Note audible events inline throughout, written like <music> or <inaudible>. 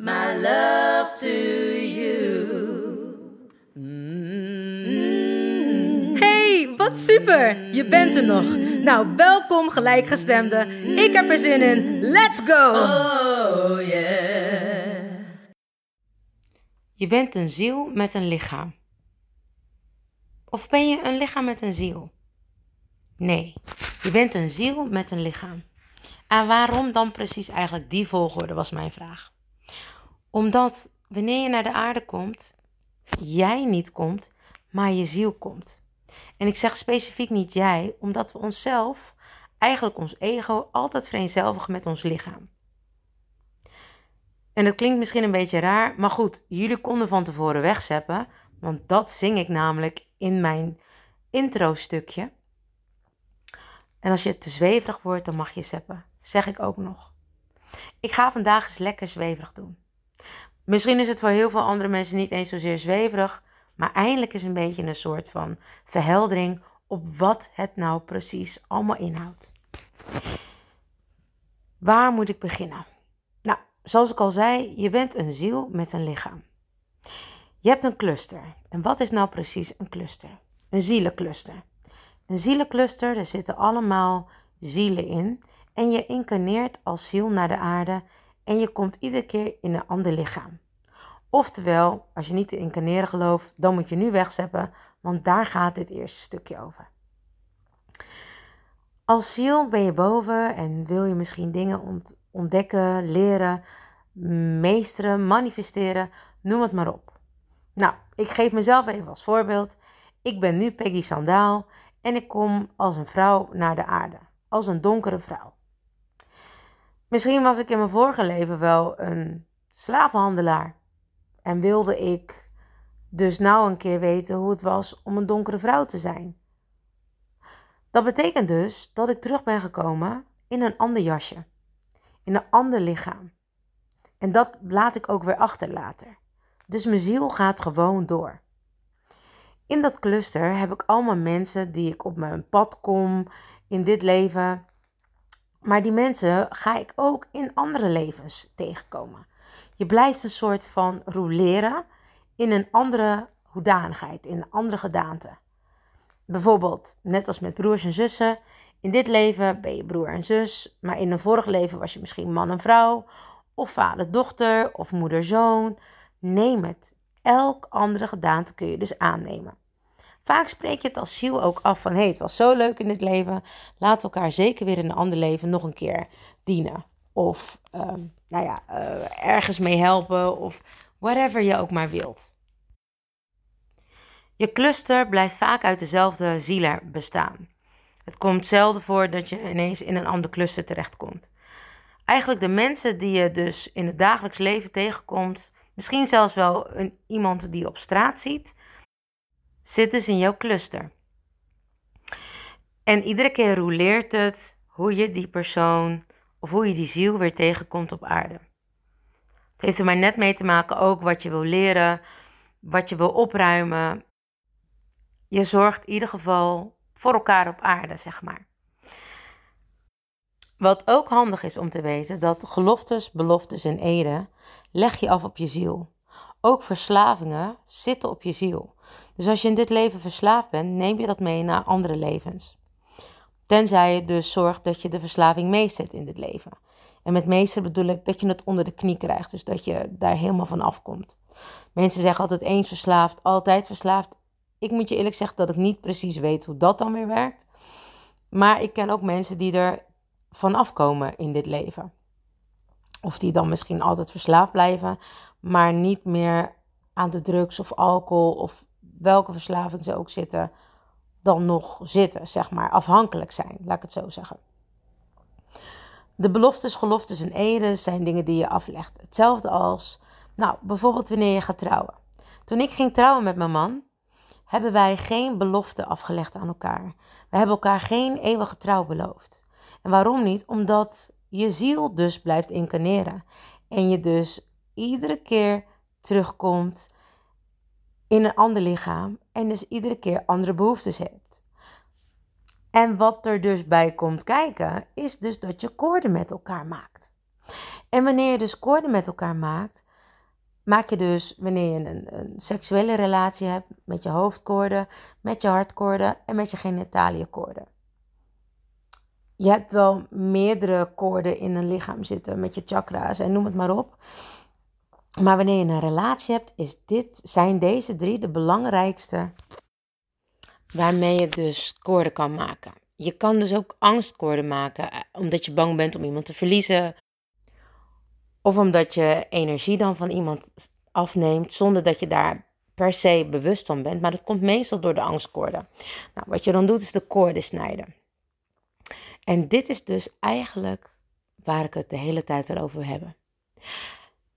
my love to you. Hey, wat super! Je bent er nog. Nou, welkom gelijkgestemde. Ik heb er zin in. Let's go! Oh yeah. Je bent een ziel met een lichaam. Of ben je een lichaam met een ziel? Nee, je bent een ziel met een lichaam. En waarom dan precies eigenlijk die volgorde was mijn vraag. Omdat wanneer je naar de aarde komt, jij niet komt, maar je ziel komt. En ik zeg specifiek niet jij, omdat we onszelf, eigenlijk ons ego, altijd vereenzelvigen met ons lichaam. En dat klinkt misschien een beetje raar, maar goed, jullie konden van tevoren wegzeppen, want dat zing ik namelijk in mijn intro-stukje. En als je te zweverig wordt, dan mag je zeppen. Zeg ik ook nog. Ik ga vandaag eens lekker zweverig doen. Misschien is het voor heel veel andere mensen niet eens zozeer zweverig, maar eindelijk is een beetje een soort van verheldering op wat het nou precies allemaal inhoudt. Waar moet ik beginnen? Nou, zoals ik al zei, je bent een ziel met een lichaam. Je hebt een cluster. En wat is nou precies een cluster? Een zielencluster. Een zielencluster, daar zitten allemaal zielen in. En je incarneert als ziel naar de aarde en je komt iedere keer in een ander lichaam. Oftewel, als je niet te incarneren gelooft, dan moet je nu wegzeppen, want daar gaat dit eerste stukje over. Als ziel ben je boven en wil je misschien dingen ont- ontdekken, leren, meesteren, manifesteren, noem het maar op. Nou, ik geef mezelf even als voorbeeld. Ik ben nu Peggy Sandaal en ik kom als een vrouw naar de aarde, als een donkere vrouw. Misschien was ik in mijn vorige leven wel een slavenhandelaar en wilde ik dus nou een keer weten hoe het was om een donkere vrouw te zijn. Dat betekent dus dat ik terug ben gekomen in een ander jasje, in een ander lichaam. En dat laat ik ook weer achter later. Dus mijn ziel gaat gewoon door. In dat cluster heb ik allemaal mensen die ik op mijn pad kom in dit leven. Maar die mensen ga ik ook in andere levens tegenkomen. Je blijft een soort van roleren in een andere hoedanigheid, in een andere gedaante. Bijvoorbeeld, net als met broers en zussen. In dit leven ben je broer en zus, maar in een vorig leven was je misschien man en vrouw, of vader-dochter, of moeder-zoon. Neem het. Elk andere gedaante kun je dus aannemen. Vaak spreek je het als ziel ook af van... hé, hey, het was zo leuk in dit leven. Laten we elkaar zeker weer in een ander leven nog een keer dienen. Of, ehm, nou ja, uh, ergens mee helpen. Of whatever je ook maar wilt. Je cluster blijft vaak uit dezelfde zieler bestaan. Het komt zelden voor dat je ineens in een ander cluster terechtkomt. Eigenlijk de mensen die je dus in het dagelijks leven tegenkomt... misschien zelfs wel een, iemand die je op straat ziet zit dus in jouw cluster. En iedere keer roleert het hoe je die persoon of hoe je die ziel weer tegenkomt op aarde. Het heeft er maar net mee te maken ook wat je wil leren, wat je wil opruimen. Je zorgt in ieder geval voor elkaar op aarde, zeg maar. Wat ook handig is om te weten, dat geloftes, beloftes en eden leg je af op je ziel. Ook verslavingen zitten op je ziel. Dus als je in dit leven verslaafd bent, neem je dat mee naar andere levens. Tenzij je dus zorgt dat je de verslaving meestert in dit leven. En met meester bedoel ik dat je het onder de knie krijgt, dus dat je daar helemaal van afkomt. Mensen zeggen altijd eens verslaafd, altijd verslaafd. Ik moet je eerlijk zeggen dat ik niet precies weet hoe dat dan weer werkt. Maar ik ken ook mensen die er van afkomen in dit leven. Of die dan misschien altijd verslaafd blijven, maar niet meer aan de drugs of alcohol of welke verslaving ze ook zitten, dan nog zitten, zeg maar, afhankelijk zijn, laat ik het zo zeggen. De beloftes, geloftes en eden zijn dingen die je aflegt. Hetzelfde als, nou, bijvoorbeeld wanneer je gaat trouwen. Toen ik ging trouwen met mijn man, hebben wij geen belofte afgelegd aan elkaar. We hebben elkaar geen eeuwige trouw beloofd. En waarom niet? Omdat je ziel dus blijft incarneren. En je dus iedere keer terugkomt in een ander lichaam. En dus iedere keer andere behoeftes hebt. En wat er dus bij komt kijken, is dus dat je koorden met elkaar maakt. En wanneer je dus koorden met elkaar maakt, maak je dus wanneer je een, een seksuele relatie hebt met je hoofdkoorden, met je hartkoorden en met je genitaliënkoorden. Je hebt wel meerdere koorden in een lichaam zitten met je chakra's en noem het maar op. Maar wanneer je een relatie hebt, is dit, zijn deze drie de belangrijkste waarmee je dus koorden kan maken. Je kan dus ook angstkoorden maken, eh, omdat je bang bent om iemand te verliezen. Of omdat je energie dan van iemand afneemt, zonder dat je daar per se bewust van bent. Maar dat komt meestal door de angstkoorden. Nou, wat je dan doet, is de koorden snijden. En dit is dus eigenlijk waar ik het de hele tijd over hebben.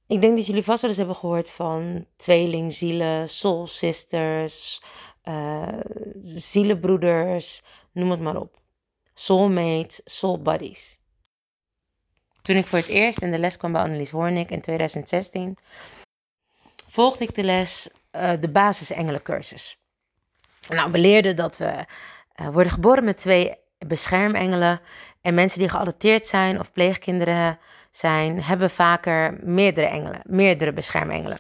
Ik denk dat jullie vast wel eens hebben gehoord van tweelingzielen, soul sisters, uh, zielenbroeders, noem het maar op. Soulmates, soul buddies. Toen ik voor het eerst in de les kwam bij Annelies Hornik in 2016, volgde ik de les, uh, de basisengelencursus. Nou, we leerden dat we uh, worden geboren met twee beschermengelen. En mensen die geadopteerd zijn of pleegkinderen zijn, hebben vaker meerdere engelen, meerdere beschermengelen.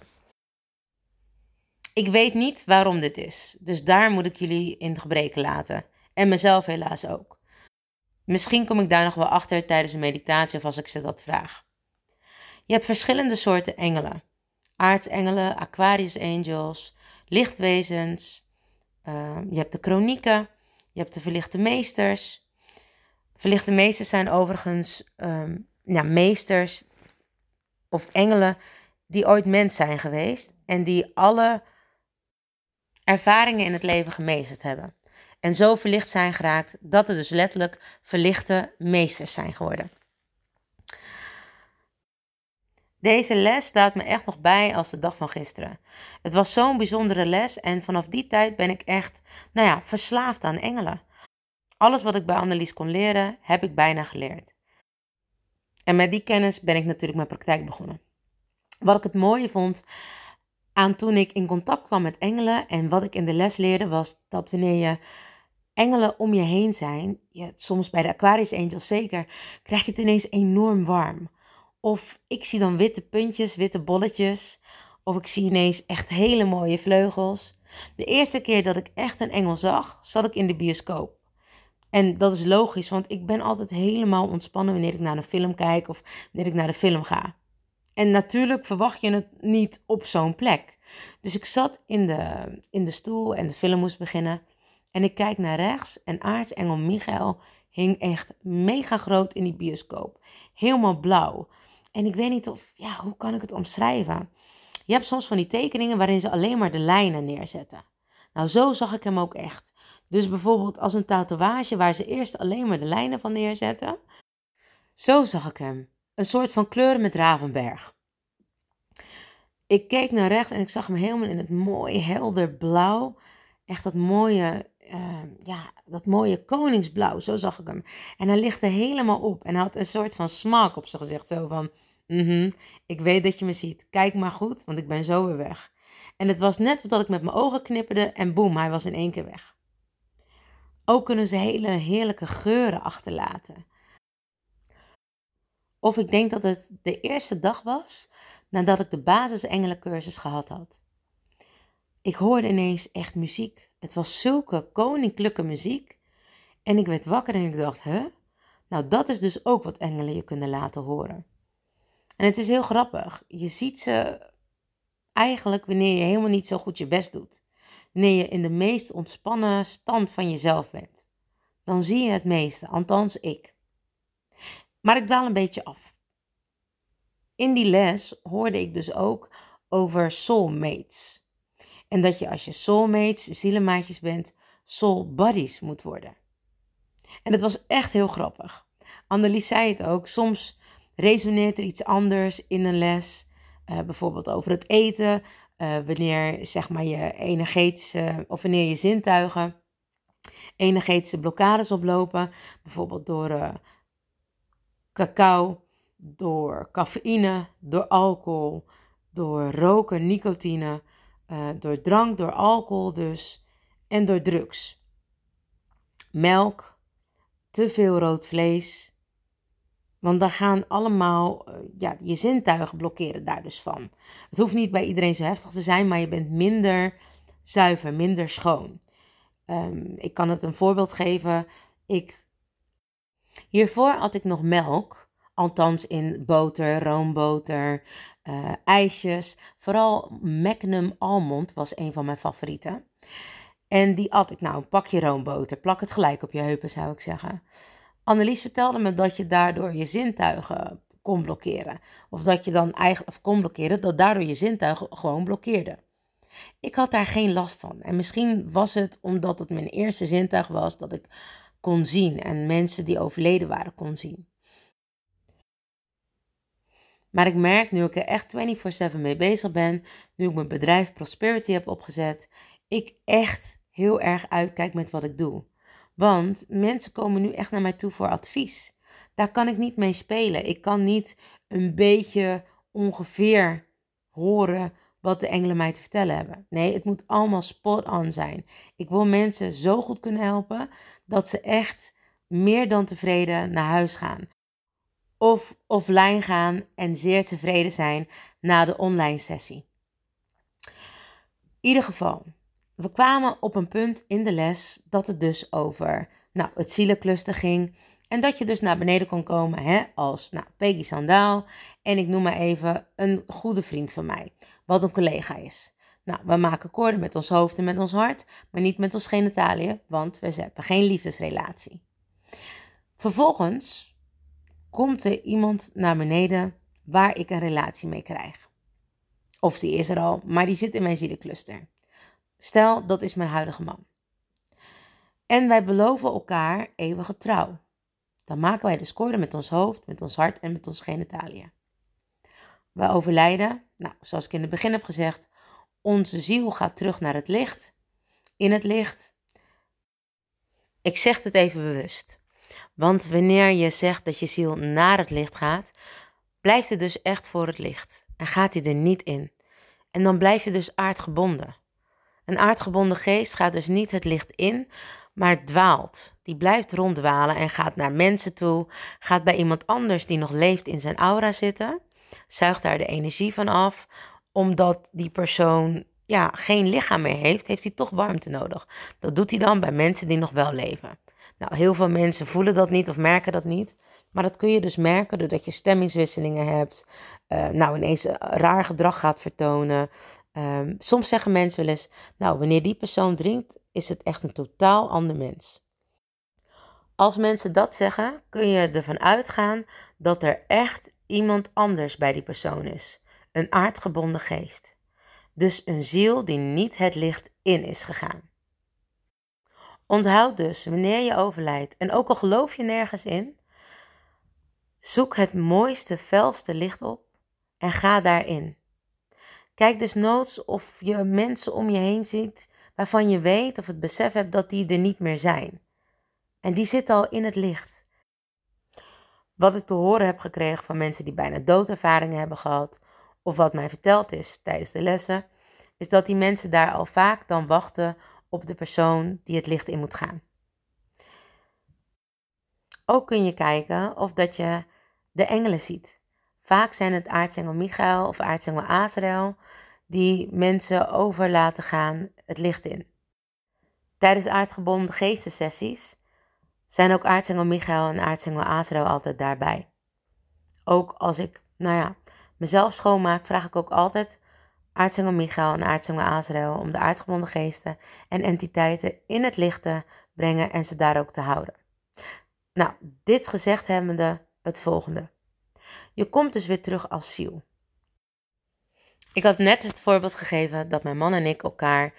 Ik weet niet waarom dit is, dus daar moet ik jullie in gebreken laten. En mezelf helaas ook. Misschien kom ik daar nog wel achter tijdens een meditatie of als ik ze dat vraag. Je hebt verschillende soorten engelen. Aartsengelen, Aquarius angels, lichtwezens. Uh, je hebt de chronieken, je hebt de verlichte meesters. Verlichte meesters zijn overigens um, ja, meesters of engelen die ooit mens zijn geweest en die alle ervaringen in het leven gemeesterd hebben. En zo verlicht zijn geraakt dat er dus letterlijk verlichte meesters zijn geworden. Deze les staat me echt nog bij als de dag van gisteren. Het was zo'n bijzondere les en vanaf die tijd ben ik echt, nou ja, verslaafd aan engelen. Alles wat ik bij Annelies kon leren, heb ik bijna geleerd. En met die kennis ben ik natuurlijk mijn praktijk begonnen. Wat ik het mooie vond aan toen ik in contact kwam met engelen en wat ik in de les leerde was dat wanneer je engelen om je heen zijn, je, soms bij de Aquarius Angels zeker, krijg je het ineens enorm warm. Of ik zie dan witte puntjes, witte bolletjes. Of ik zie ineens echt hele mooie vleugels. De eerste keer dat ik echt een engel zag, zat ik in de bioscoop. En dat is logisch, want ik ben altijd helemaal ontspannen wanneer ik naar een film kijk of wanneer ik naar de film ga. En natuurlijk verwacht je het niet op zo'n plek. Dus ik zat in de, in de stoel en de film moest beginnen. En ik kijk naar rechts en aartsengel Michael hing echt mega groot in die bioscoop. Helemaal blauw. En ik weet niet of, ja, hoe kan ik het omschrijven? Je hebt soms van die tekeningen waarin ze alleen maar de lijnen neerzetten. Nou, zo zag ik hem ook echt. Dus bijvoorbeeld als een tatoeage waar ze eerst alleen maar de lijnen van neerzetten. Zo zag ik hem. Een soort van kleuren met Ravenberg. Ik keek naar rechts en ik zag hem helemaal in het mooie helder blauw. Echt dat mooie, uh, ja, dat mooie koningsblauw, zo zag ik hem. En hij lichtte helemaal op en had een soort van smaak op zijn gezicht. Zo van, mhm, ik weet dat je me ziet. Kijk maar goed, want ik ben zo weer weg. En het was net wat ik met mijn ogen knipperde en boem, hij was in één keer weg. Ook kunnen ze hele heerlijke geuren achterlaten. Of ik denk dat het de eerste dag was nadat ik de basisengelencursus gehad had. Ik hoorde ineens echt muziek. Het was zulke koninklijke muziek. En ik werd wakker en ik dacht, hè? Nou, dat is dus ook wat engelen je kunnen laten horen. En het is heel grappig. Je ziet ze eigenlijk wanneer je helemaal niet zo goed je best doet. Wanneer je in de meest ontspannen stand van jezelf bent. Dan zie je het meeste, althans ik. Maar ik dwaal een beetje af. In die les hoorde ik dus ook over soulmates. En dat je als je soulmates, zielenmaatjes bent, soul buddies moet worden. En het was echt heel grappig. Annelies zei het ook, soms resoneert er iets anders in een les. Uh, bijvoorbeeld over het eten, uh, wanneer zeg maar je energetische of wanneer je zintuigen energetische blokkades oplopen, bijvoorbeeld door uh, cacao, door cafeïne, door alcohol, door roken, nicotine, door drank, door alcohol dus en door drugs. Melk, te veel rood vlees, want dan gaan allemaal, uh, ja, je zintuigen blokkeren daar dus van. Het hoeft niet bij iedereen zo heftig te zijn, maar je bent minder zuiver, minder schoon. Um, ik kan het een voorbeeld geven. Ik, hiervoor had ik nog melk, althans in boter, roomboter, uh, ijsjes. Vooral Magnum Almond was een van mijn favorieten. En die at ik nou, een pakje roomboter. Plak het gelijk op je heupen, zou ik zeggen. Annelies vertelde me dat je daardoor je zintuigen kon blokkeren. Of dat je dan eigenlijk kon blokkeren, dat daardoor je zintuigen gewoon blokkeerde. Ik had daar geen last van. En misschien was het omdat het mijn eerste zintuig was dat ik kon zien en mensen die overleden waren kon zien. Maar ik merk nu ik er echt 24/7 mee bezig ben, nu ik mijn bedrijf Prosperity heb opgezet, ik echt heel erg uitkijk met wat ik doe. Want mensen komen nu echt naar mij toe voor advies. Daar kan ik niet mee spelen. Ik kan niet een beetje ongeveer horen wat de engelen mij te vertellen hebben. Nee, het moet allemaal spot on zijn. Ik wil mensen zo goed kunnen helpen dat ze echt meer dan tevreden naar huis gaan. Of offline gaan en zeer tevreden zijn na de online sessie. In ieder geval, we kwamen op een punt in de les dat het dus over nou, het zielencluster ging. En dat je dus naar beneden kon komen hè, als nou, Peggy Sandaal. En ik noem maar even een goede vriend van mij, wat een collega is. Nou, we maken koorden met ons hoofd en met ons hart, maar niet met ons genitaliën, want we hebben geen liefdesrelatie. Vervolgens komt er iemand naar beneden waar ik een relatie mee krijg. Of die is er al, maar die zit in mijn zielencluster. Stel, dat is mijn huidige man. En wij beloven elkaar eeuwige trouw. Dan maken wij de score met ons hoofd, met ons hart en met ons genitalia. We overlijden, nou, zoals ik in het begin heb gezegd, onze ziel gaat terug naar het licht, in het licht. Ik zeg het even bewust, want wanneer je zegt dat je ziel naar het licht gaat, blijft het dus echt voor het licht en gaat hij er niet in. En dan blijf je dus aardgebonden. Een aardgebonden geest gaat dus niet het licht in, maar dwaalt. Die blijft ronddwalen en gaat naar mensen toe, gaat bij iemand anders die nog leeft in zijn aura zitten, zuigt daar de energie van af, omdat die persoon ja, geen lichaam meer heeft, heeft hij toch warmte nodig. Dat doet hij dan bij mensen die nog wel leven. Nou, heel veel mensen voelen dat niet of merken dat niet. Maar dat kun je dus merken doordat je stemmingswisselingen hebt. Uh, nou, ineens raar gedrag gaat vertonen. Um, soms zeggen mensen wel eens, nou, wanneer die persoon drinkt, is het echt een totaal ander mens. Als mensen dat zeggen, kun je ervan uitgaan dat er echt iemand anders bij die persoon is. Een aardgebonden geest. Dus een ziel die niet het licht in is gegaan. Onthoud dus, wanneer je overlijdt, en ook al geloof je nergens in, zoek het mooiste, felste licht op en ga daarin. Kijk dus noods of je mensen om je heen ziet waarvan je weet of het besef hebt dat die er niet meer zijn. En die zitten al in het licht. Wat ik te horen heb gekregen van mensen die bijna doodervaringen hebben gehad, of wat mij verteld is tijdens de lessen, is dat die mensen daar al vaak dan wachten op de persoon die het licht in moet gaan. Ook kun je kijken of dat je de engelen ziet. Vaak zijn het aartsengel Michael of aartsengel Azrael die mensen over laten gaan het licht in. Tijdens aardgebonden geestensessies zijn ook aartsengel Michael en aartsengel Azrael altijd daarbij. Ook als ik, nou ja, mezelf schoonmaak, vraag ik ook altijd aartsengel Michael en aartsengel Azrael om de aardgebonden geesten en entiteiten in het licht te brengen en ze daar ook te houden. Nou, dit gezegd hebbende het volgende. Je komt dus weer terug als ziel. Ik had net het voorbeeld gegeven dat mijn man en ik elkaar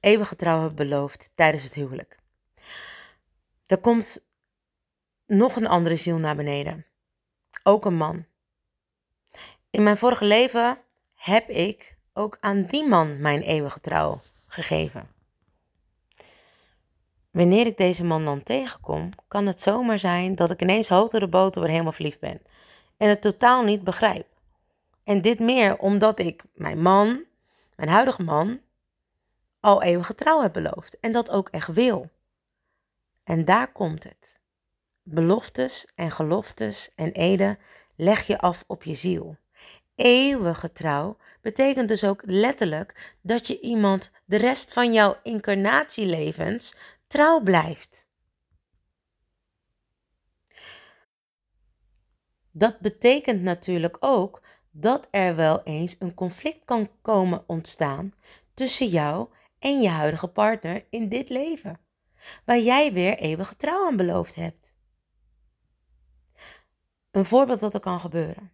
eeuwige trouw hebben beloofd tijdens het huwelijk. Er komt nog een andere ziel naar beneden. Ook een man. In mijn vorige leven heb ik ook aan die man mijn eeuwige trouw gegeven. Wanneer ik deze man dan tegenkom, kan het zomaar zijn dat ik ineens hoog door de boter weer helemaal verliefd ben en het totaal niet begrijp. En dit meer omdat ik mijn man, mijn huidige man, al eeuwige trouw heb beloofd en dat ook echt wil. En daar komt het. Beloftes en geloftes en eden leg je af op je ziel. Eeuwige trouw betekent dus ook letterlijk dat je iemand de rest van jouw incarnatielevens trouw blijft. Dat betekent natuurlijk ook dat er wel eens een conflict kan komen ontstaan tussen jou en je huidige partner in dit leven, waar jij weer eeuwige trouw aan beloofd hebt. Een voorbeeld wat er kan gebeuren.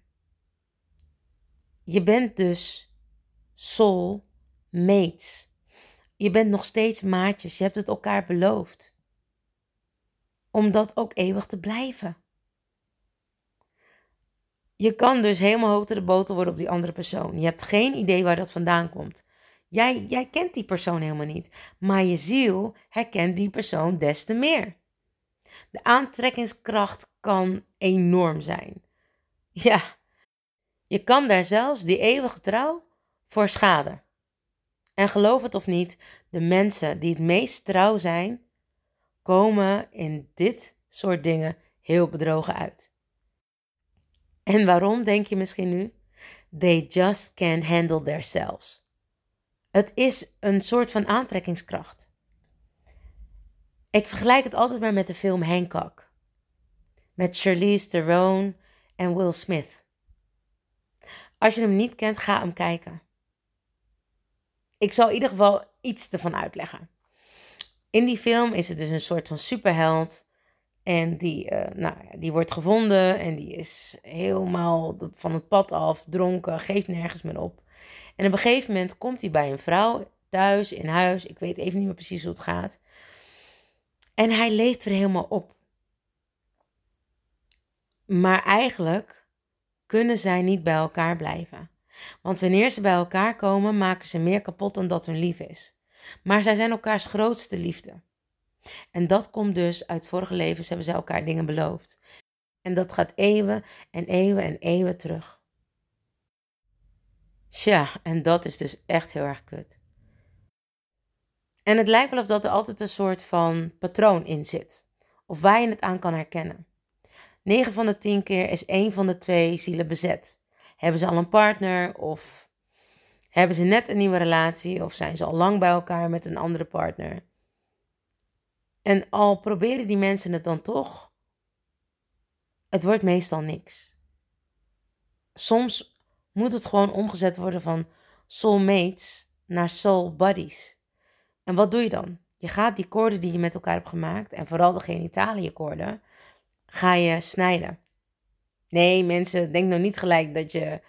Je bent dus soul mates. Je bent nog steeds maatjes. Je hebt het elkaar beloofd. Om dat ook eeuwig te blijven. Je kan dus helemaal hoog de boter worden op die andere persoon. Je hebt geen idee waar dat vandaan komt. Jij, jij kent die persoon helemaal niet. Maar je ziel herkent die persoon des te meer. De aantrekkingskracht kan enorm zijn. Ja, je kan daar zelfs die eeuwige trouw voor schaden. En geloof het of niet, de mensen die het meest trouw zijn, komen in dit soort dingen heel bedrogen uit. En waarom, denk je misschien nu? They just can't handle themselves. Het is een soort van aantrekkingskracht. Ik vergelijk het altijd maar met de film Hancock. Met Charlize Theron en Will Smith. Als je hem niet kent, ga hem kijken. Ik zal in ieder geval iets ervan uitleggen. In die film is het dus een soort van superheld. En die, uh, nou, die wordt gevonden en die is helemaal van het pad af, dronken, geeft nergens meer op. En op een gegeven moment komt hij bij een vrouw thuis, in huis. Ik weet even niet meer precies hoe het gaat. En hij leeft weer helemaal op. Maar eigenlijk kunnen zij niet bij elkaar blijven. Want wanneer ze bij elkaar komen, maken ze meer kapot dan dat hun lief is. Maar zij zijn elkaars grootste liefde. En dat komt dus uit vorige levens hebben ze elkaar dingen beloofd. En dat gaat eeuwen en eeuwen en eeuwen terug. Tja, en dat is dus echt heel erg kut. En het lijkt wel of dat er altijd een soort van patroon in zit. Of waar je het aan kan herkennen. 9 van de 10 keer is één van de twee zielen bezet. Hebben ze al een partner of hebben ze net een nieuwe relatie of zijn ze al lang bij elkaar met een andere partner? En al proberen die mensen het dan toch, het wordt meestal niks. Soms moet het gewoon omgezet worden van soulmates naar soul buddies. En wat doe je dan? Je gaat die koorden die je met elkaar hebt gemaakt, en vooral de genitalië koorden, ga je snijden. Nee, mensen, denk nou niet gelijk dat je,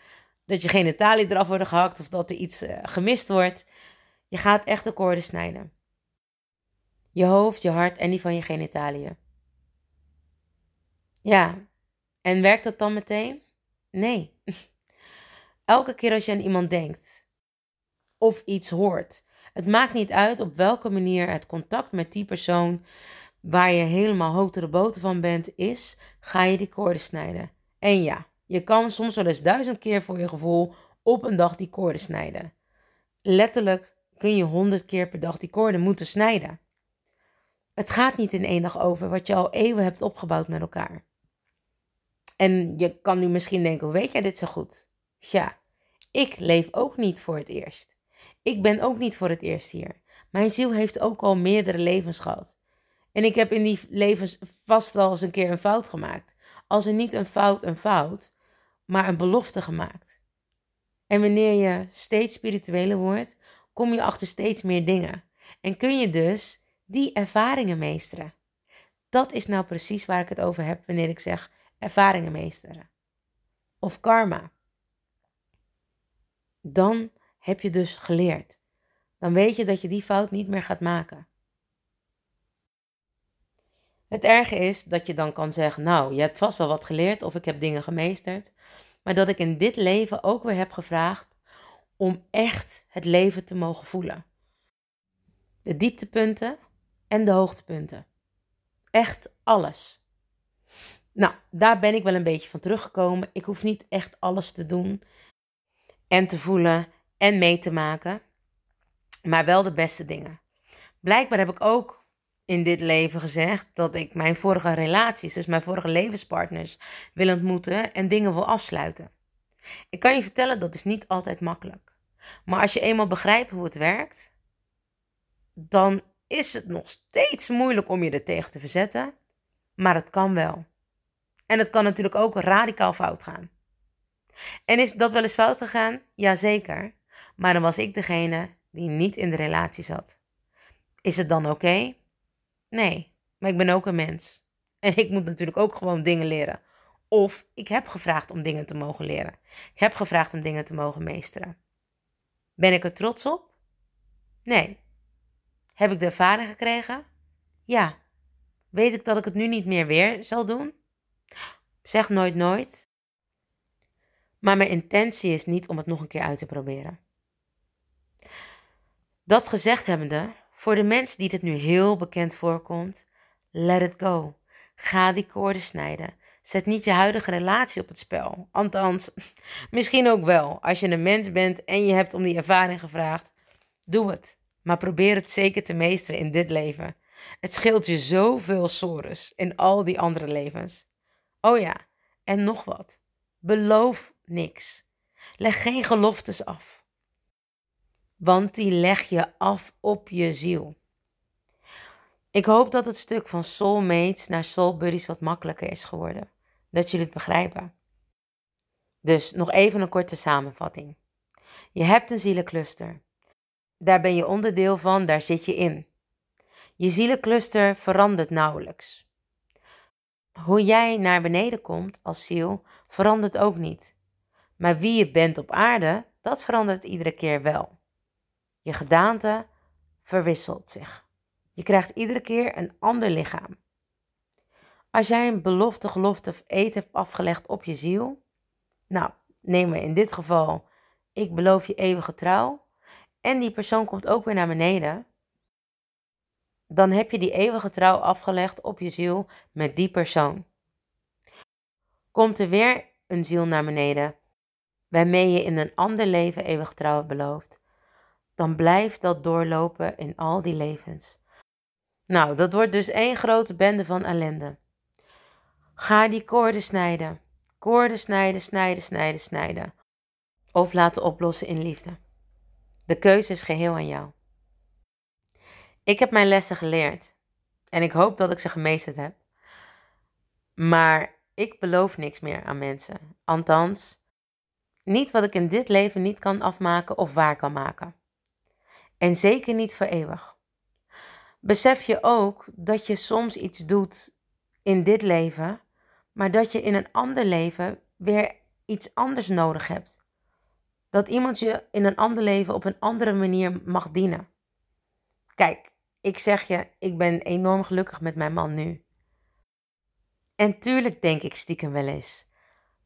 dat je eraf worden gehakt of dat er iets uh, gemist wordt. Je gaat echt de koorden snijden. Je hoofd, je hart en die van je genitaliën. Ja, en werkt dat dan meteen? Nee. <laughs> Elke keer als je aan iemand denkt of iets hoort, het maakt niet uit op welke manier het contact met die persoon waar je helemaal hoog de boter van bent is, ga je die koorden snijden. En ja, je kan soms wel eens duizend keer voor je gevoel op een dag die koorden snijden. Letterlijk kun je honderd keer per dag die koorden moeten snijden. Het gaat niet in één dag over wat je al eeuwen hebt opgebouwd met elkaar. En je kan nu misschien denken, weet jij dit zo goed? Ja, ik leef ook niet voor het eerst. Ik ben ook niet voor het eerst hier. Mijn ziel heeft ook al meerdere levens gehad. En ik heb in die levens vast wel eens een keer een fout gemaakt. Als er niet een fout een fout, maar een belofte gemaakt. En wanneer je steeds spiritueler wordt, kom je achter steeds meer dingen. En kun je dus die ervaringen meesteren. Dat is nou precies waar ik het over heb wanneer ik zeg ervaringen meesteren. Of karma. Dan heb je dus geleerd. Dan weet je dat je die fout niet meer gaat maken. Het erge is dat je dan kan zeggen: Nou, je hebt vast wel wat geleerd of ik heb dingen gemeesterd. Maar dat ik in dit leven ook weer heb gevraagd om echt het leven te mogen voelen. De dieptepunten en de hoogtepunten. Echt alles. Nou, daar ben ik wel een beetje van teruggekomen. Ik hoef niet echt alles te doen en te voelen en mee te maken, maar wel de beste dingen. Blijkbaar heb ik ook in dit leven gezegd dat ik mijn vorige relaties, dus mijn vorige levenspartners, wil ontmoeten en dingen wil afsluiten. Ik kan je vertellen, dat is niet altijd makkelijk. Maar als je eenmaal begrijpt hoe het werkt, dan is het nog steeds moeilijk om je er tegen te verzetten, maar het kan wel. En het kan natuurlijk ook radicaal fout gaan. En is dat wel eens fout gegaan? Jazeker. Maar dan was ik degene die niet in de relatie zat. Is het dan oké? Nee, maar ik ben ook een mens. En ik moet natuurlijk ook gewoon dingen leren. Of ik heb gevraagd om dingen te mogen leren. Ik heb gevraagd om dingen te mogen meesteren. Ben ik er trots op? Nee. Heb ik de ervaring gekregen? Ja. Weet ik dat ik het nu niet meer weer zal doen? Zeg nooit nooit. Maar mijn intentie is niet om het nog een keer uit te proberen. Dat gezegd hebbende, voor de mensen die dit nu heel bekend voorkomt, let it go. Ga die koorden snijden. Zet niet je huidige relatie op het spel. Althans, <laughs> misschien ook wel. Als je een mens bent en je hebt om die ervaring gevraagd, doe het. Maar probeer het zeker te meesteren in dit leven. Het scheelt je zoveel sores in al die andere levens. Oh ja, en nog wat. Beloof niks. Leg geen geloftes af. Want die leg je af op je ziel. Ik hoop dat het stuk van soulmates naar soul buddies wat makkelijker is geworden. Dat jullie het begrijpen. Dus nog even een korte samenvatting. Je hebt een zielencluster. Daar ben je onderdeel van, daar zit je in. Je zielencluster verandert nauwelijks. Hoe jij naar beneden komt als ziel verandert ook niet. Maar wie je bent op aarde, dat verandert iedere keer wel. Je gedaante verwisselt zich. Je krijgt iedere keer een ander lichaam. Als jij een belofte, gelofte of eet hebt afgelegd op je ziel, nou, neem we in dit geval, ik beloof je eeuwige trouw, en die persoon komt ook weer naar beneden, dan heb je die eeuwige trouw afgelegd op je ziel met die persoon. Komt er weer een ziel naar beneden, waarmee je in een ander leven eeuwig trouw belooft, dan blijft dat doorlopen in al die levens. Nou, dat wordt dus één grote bende van ellende. Ga die koorden snijden. Koorden snijden, snijden, snijden, snijden. Of laten oplossen in liefde. De keuze is geheel aan jou. Ik heb mijn lessen geleerd. En ik hoop dat ik ze gemeesterd heb. Maar ik beloof niks meer aan mensen. Althans, niet wat ik in dit leven niet kan afmaken of waar kan maken. En zeker niet voor eeuwig. Besef je ook dat je soms iets doet in dit leven, maar dat je in een ander leven weer iets anders nodig hebt. Dat iemand je in een ander leven op een andere manier mag dienen. Kijk, ik zeg je, ik ben enorm gelukkig met mijn man nu. En tuurlijk denk ik stiekem wel eens.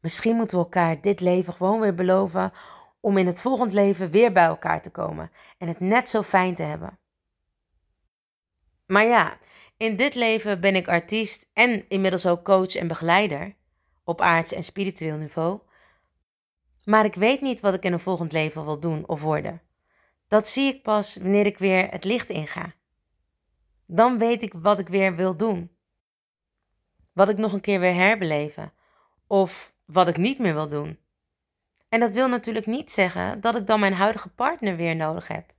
Misschien moeten we elkaar dit leven gewoon weer beloven om in het volgend leven weer bij elkaar te komen en het net zo fijn te hebben. Maar ja, in dit leven ben ik artiest en inmiddels ook coach en begeleider op aards- en spiritueel niveau. Maar ik weet niet wat ik in een volgend leven wil doen of worden. Dat zie ik pas wanneer ik weer het licht inga. Dan weet ik wat ik weer wil doen. Wat ik nog een keer wil herbeleven. Of wat ik niet meer wil doen. En dat wil natuurlijk niet zeggen dat ik dan mijn huidige partner weer nodig heb.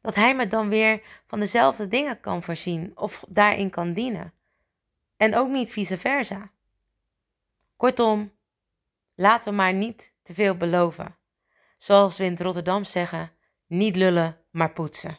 Dat hij me dan weer van dezelfde dingen kan voorzien of daarin kan dienen. En ook niet vice versa. Kortom, laten we maar niet te veel beloven. Zoals we in Rotterdam zeggen, niet lullen, maar poetsen.